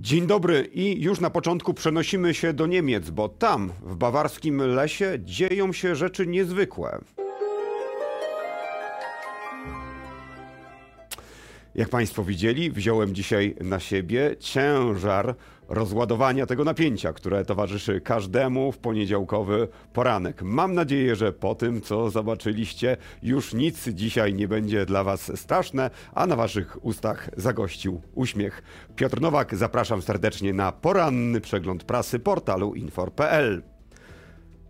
Dzień dobry i już na początku przenosimy się do Niemiec, bo tam, w bawarskim lesie, dzieją się rzeczy niezwykłe. Jak Państwo widzieli, wziąłem dzisiaj na siebie ciężar rozładowania tego napięcia, które towarzyszy każdemu w poniedziałkowy poranek. Mam nadzieję, że po tym, co zobaczyliście, już nic dzisiaj nie będzie dla Was straszne, a na Waszych ustach zagościł uśmiech. Piotr Nowak, zapraszam serdecznie na poranny przegląd prasy portalu infor.pl.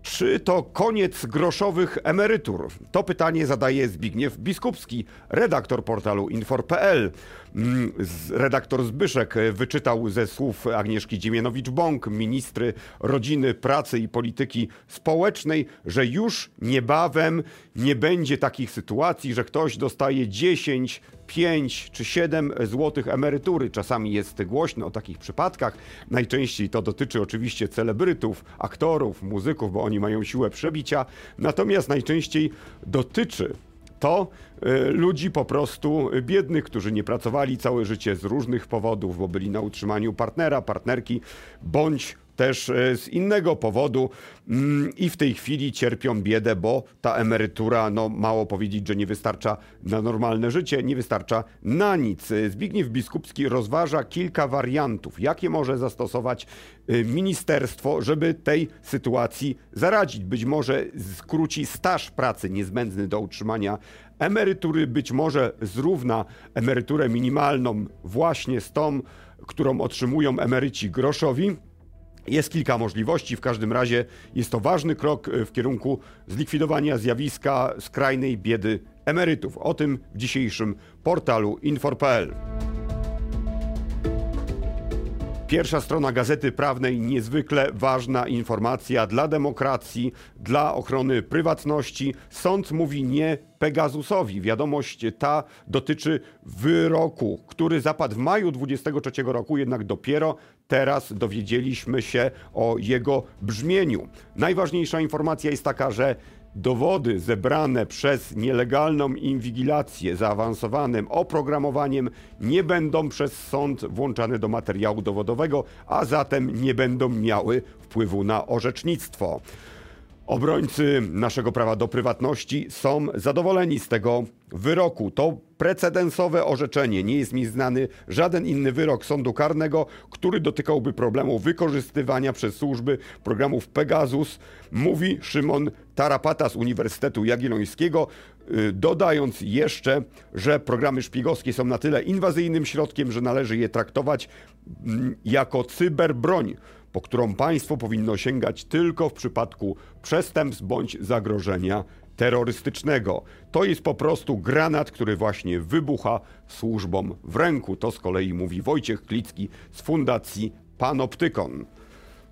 Czy to koniec groszowych emerytur? To pytanie zadaje Zbigniew Biskupski, redaktor portalu infor.pl. Mm, redaktor Zbyszek wyczytał ze słów Agnieszki Dziemianowicz-Bąk, ministry rodziny, pracy i polityki społecznej, że już niebawem nie będzie takich sytuacji, że ktoś dostaje 10, 5 czy 7 złotych emerytury. Czasami jest głośno o takich przypadkach. Najczęściej to dotyczy oczywiście celebrytów, aktorów, muzyków, bo oni mają siłę przebicia. Natomiast najczęściej dotyczy to y, ludzi po prostu biednych, którzy nie pracowali całe życie z różnych powodów, bo byli na utrzymaniu partnera, partnerki, bądź też e, z innego powodu mm, i w tej chwili cierpią biedę, bo ta emerytura, no mało powiedzieć, że nie wystarcza na normalne życie, nie wystarcza na nic. Zbigniew Biskupski rozważa kilka wariantów, jakie może zastosować e, ministerstwo, żeby tej sytuacji zaradzić. Być może skróci staż pracy niezbędny do utrzymania emerytury, być może zrówna emeryturę minimalną właśnie z tą, którą otrzymują emeryci groszowi. Jest kilka możliwości, w każdym razie jest to ważny krok e, w kierunku zlikwidowania zjawiska skrajnej biedy emerytów. O tym w dzisiejszym portalu infor.pl. Pierwsza strona Gazety Prawnej, niezwykle ważna informacja dla demokracji, dla ochrony prywatności. Sąd mówi nie Pegasusowi. Wiadomość ta dotyczy wyroku, który zapadł w maju 23 roku, jednak dopiero teraz dowiedzieliśmy się o jego brzmieniu. Najważniejsza informacja jest taka, że Dowody zebrane przez nielegalną inwigilację zaawansowanym oprogramowaniem nie będą przez sąd włączane do materiału dowodowego, a zatem nie będą miały wpływu na orzecznictwo. Obrońcy naszego prawa do prywatności są zadowoleni z tego wyroku. To precedensowe orzeczenie. Nie jest mi znany żaden inny wyrok sądu karnego, który dotykałby problemu wykorzystywania przez służby programów Pegasus, mówi Szymon Tarapata z Uniwersytetu Jagiellońskiego, y, dodając jeszcze, że programy szpiegowskie są na tyle inwazyjnym środkiem, że należy je traktować mm, jako cyberbroń po którą państwo powinno sięgać tylko w przypadku przestępstw bądź zagrożenia terrorystycznego. To jest po prostu granat, który właśnie wybucha służbom w ręku. To z kolei mówi Wojciech Klicki z Fundacji Panoptykon.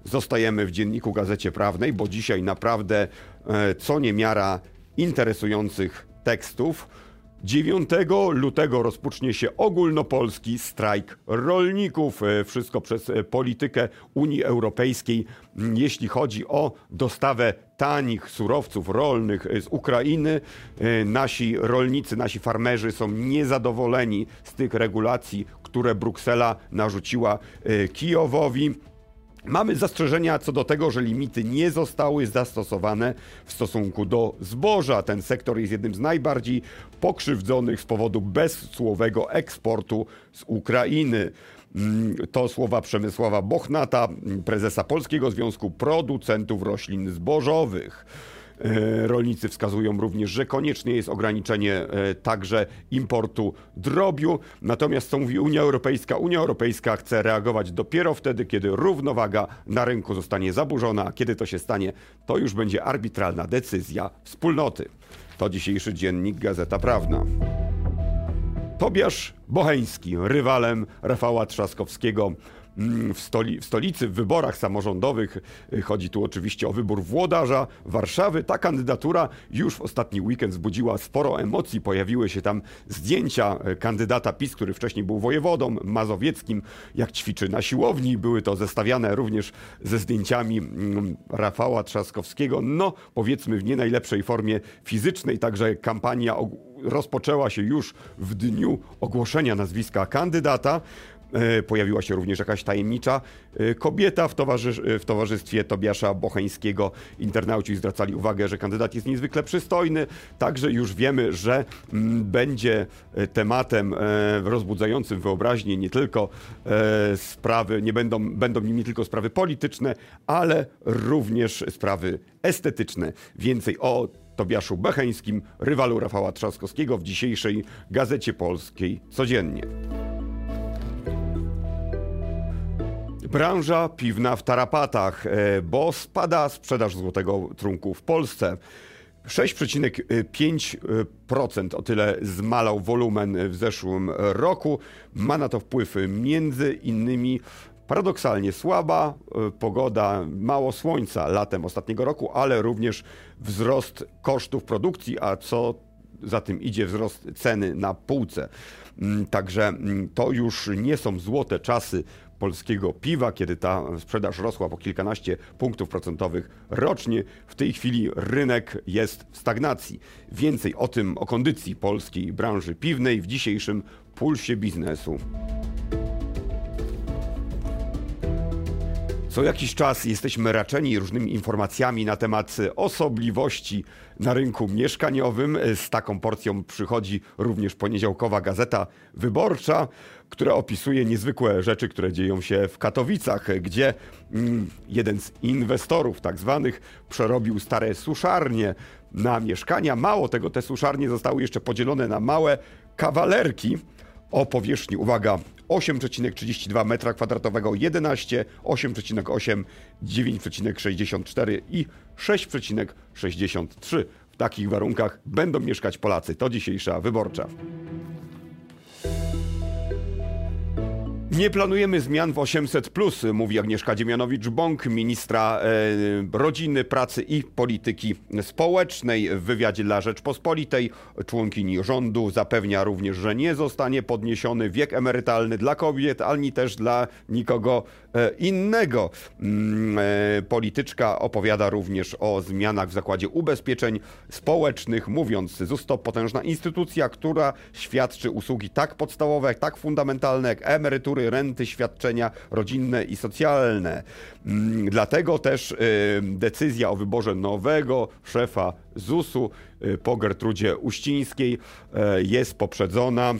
Zostajemy w dzienniku Gazecie Prawnej, bo dzisiaj naprawdę e, co niemiara interesujących tekstów. 9 lutego rozpocznie się ogólnopolski strajk rolników. E, wszystko przez e, politykę Unii Europejskiej, jeśli chodzi o dostawę tanich surowców rolnych e, z Ukrainy. Nasi rolnicy, nasi farmerzy są niezadowoleni z tych regulacji, które Bruksela narzuciła Kijowowi. Mamy zastrzeżenia co do tego, że limity nie zostały zastosowane w stosunku do zboża. Ten sektor jest jednym z najbardziej pokrzywdzonych z powodu bezsłowego eksportu z Ukrainy. Mm, to słowa Przemysława Bochnata, prezesa Polskiego Związku Producentów Roślin Zbożowych. E, rolnicy wskazują również, że konieczne jest ograniczenie e, także importu drobiu. Natomiast co mówi Unia Europejska? Unia Europejska chce reagować dopiero wtedy, kiedy równowaga na rynku zostanie zaburzona, a kiedy to się stanie, to już będzie arbitralna decyzja wspólnoty. To dzisiejszy dziennik Gazeta Prawna. Tobiasz Bocheński, rywalem Rafała Trzaskowskiego, w, stoli, w stolicy, w wyborach samorządowych. Y, chodzi tu oczywiście o wybór włodarza Warszawy. Ta kandydatura już w ostatni weekend wzbudziła sporo emocji. Pojawiły się tam zdjęcia y, kandydata PiS, który wcześniej był wojewodą mazowieckim, jak ćwiczy na siłowni. Były to zestawiane również ze zdjęciami mm, Rafała Trzaskowskiego. No, powiedzmy w nie najlepszej formie fizycznej, także kampania rozpoczęła się już w dniu ogłoszenia nazwiska kandydata. E, pojawiła się również jakaś tajemnicza e, kobieta w, towarzy- w towarzystwie Tobiasza Bocheńskiego. Internauci zwracali uwagę, że kandydat jest niezwykle przystojny. Także już wiemy, że mm, będzie e, tematem rozbudzającym wyobraźnię nie tylko sprawy, nie będą, będą nimi tylko sprawy polityczne, ale również sprawy estetyczne. Więcej o Tobiaszu Becheńskim, rywalu Rafała Trzaskowskiego w dzisiejszej Gazecie Polskiej codziennie. Branża piwna w tarapatach, e, bo spada sprzedaż złotego trunku w Polsce. 6,5% o tyle zmalał wolumen w zeszłym roku. Ma na to wpływ między innymi paradoksalnie słaba e, pogoda, mało słońca latem ostatniego roku, ale również wzrost kosztów produkcji, a co za tym idzie wzrost ceny na półce. Mm, także mm, to już nie są złote czasy polskiego piwa, kiedy ta sprzedaż rosła po kilkanaście punktów procentowych rocznie. W tej chwili rynek jest w stagnacji. Więcej o tym, o kondycji polskiej branży piwnej w dzisiejszym pulsie biznesu. Co jakiś czas jesteśmy raczeni różnymi informacjami na temat osobliwości na rynku mieszkaniowym. Z taką porcją przychodzi również poniedziałkowa gazeta wyborcza, która opisuje niezwykłe rzeczy, które dzieją się w Katowicach, gdzie mm, jeden z inwestorów, tak zwanych, przerobił stare suszarnie na mieszkania. Mało tego, te suszarnie zostały jeszcze podzielone na małe kawalerki o powierzchni, uwaga, 8,32 m2, 11, 8,8, 9,64 i 6,63. W takich warunkach będą mieszkać Polacy. To dzisiejsza wyborcza. Nie planujemy zmian w 800, mówi Agnieszka Dziemianowicz-Bąk, ministra e, rodziny, pracy i polityki społecznej. W wywiadzie dla Rzeczpospolitej członkini rządu zapewnia również, że nie zostanie podniesiony wiek emerytalny dla kobiet, ani też dla nikogo e, innego. Mm, e, polityczka opowiada również o zmianach w zakładzie ubezpieczeń społecznych, mówiąc, ZUS to potężna instytucja, która świadczy usługi tak podstawowe, tak fundamentalne jak emerytury, renty, świadczenia rodzinne i socjalne. Mm, dlatego też y, decyzja o wyborze nowego szefa ZUS-u y, po Gertrudzie Uścińskiej y, jest poprzedzona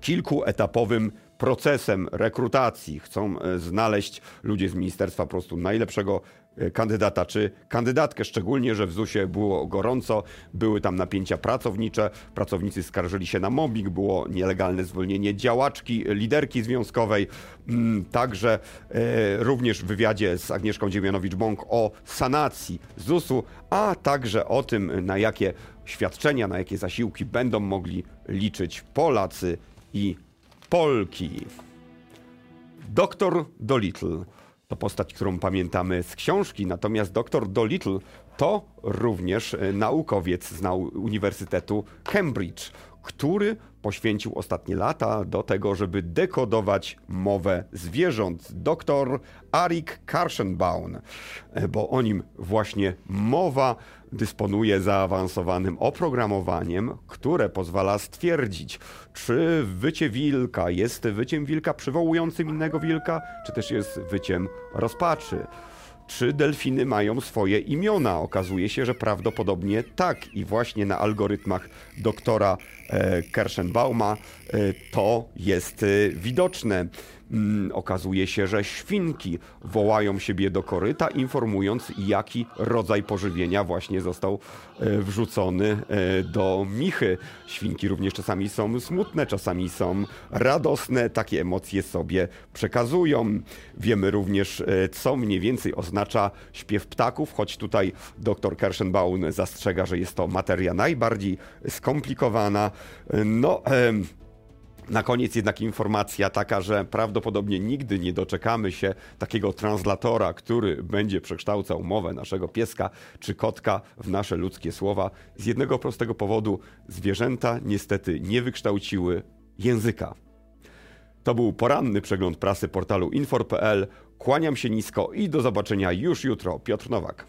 kilkuetapowym procesem rekrutacji. Chcą znaleźć ludzie z ministerstwa po prostu najlepszego E, kandydata czy kandydatkę, szczególnie, że w ZUS-ie było gorąco, były tam napięcia pracownicze, pracownicy skarżyli się na mobbing, było nielegalne zwolnienie działaczki, liderki związkowej, mm, także e, również w wywiadzie z Agnieszką Dziemianowicz-Bąk o sanacji ZUS-u, a także o tym, na jakie świadczenia, na jakie zasiłki będą mogli liczyć Polacy i Polki. Doktor Dolittle to postać, którą pamiętamy z książki, natomiast dr Dolittle to również e, naukowiec z Uniwersytetu Cambridge, który poświęcił ostatnie lata do tego, żeby dekodować mowę zwierząt. Dr Arik Karschenbaum, e, bo o nim właśnie mowa dysponuje zaawansowanym oprogramowaniem, które pozwala stwierdzić, czy wycie wilka jest wyciem wilka przywołującym innego wilka, czy też jest wyciem rozpaczy. Czy delfiny mają swoje imiona? Okazuje się, że prawdopodobnie tak. I właśnie na algorytmach doktora e, Kerschenbauma e, to jest e, widoczne. Mm, okazuje się, że świnki wołają siebie do koryta, informując, jaki rodzaj pożywienia właśnie został e, wrzucony e, do michy. Świnki również czasami są smutne, czasami są radosne, takie emocje sobie przekazują. Wiemy również, e, co mniej więcej oznacza śpiew ptaków, choć tutaj dr Kerschenbaum zastrzega, że jest to materia najbardziej skomplikowana. No, na koniec jednak informacja taka, że prawdopodobnie nigdy nie doczekamy się takiego translatora, który będzie przekształcał mowę naszego pieska czy kotka w nasze ludzkie słowa. Z jednego prostego powodu zwierzęta niestety nie wykształciły języka. To był poranny przegląd prasy portalu infor.pl. Kłaniam się nisko i do zobaczenia już jutro. Piotr Nowak.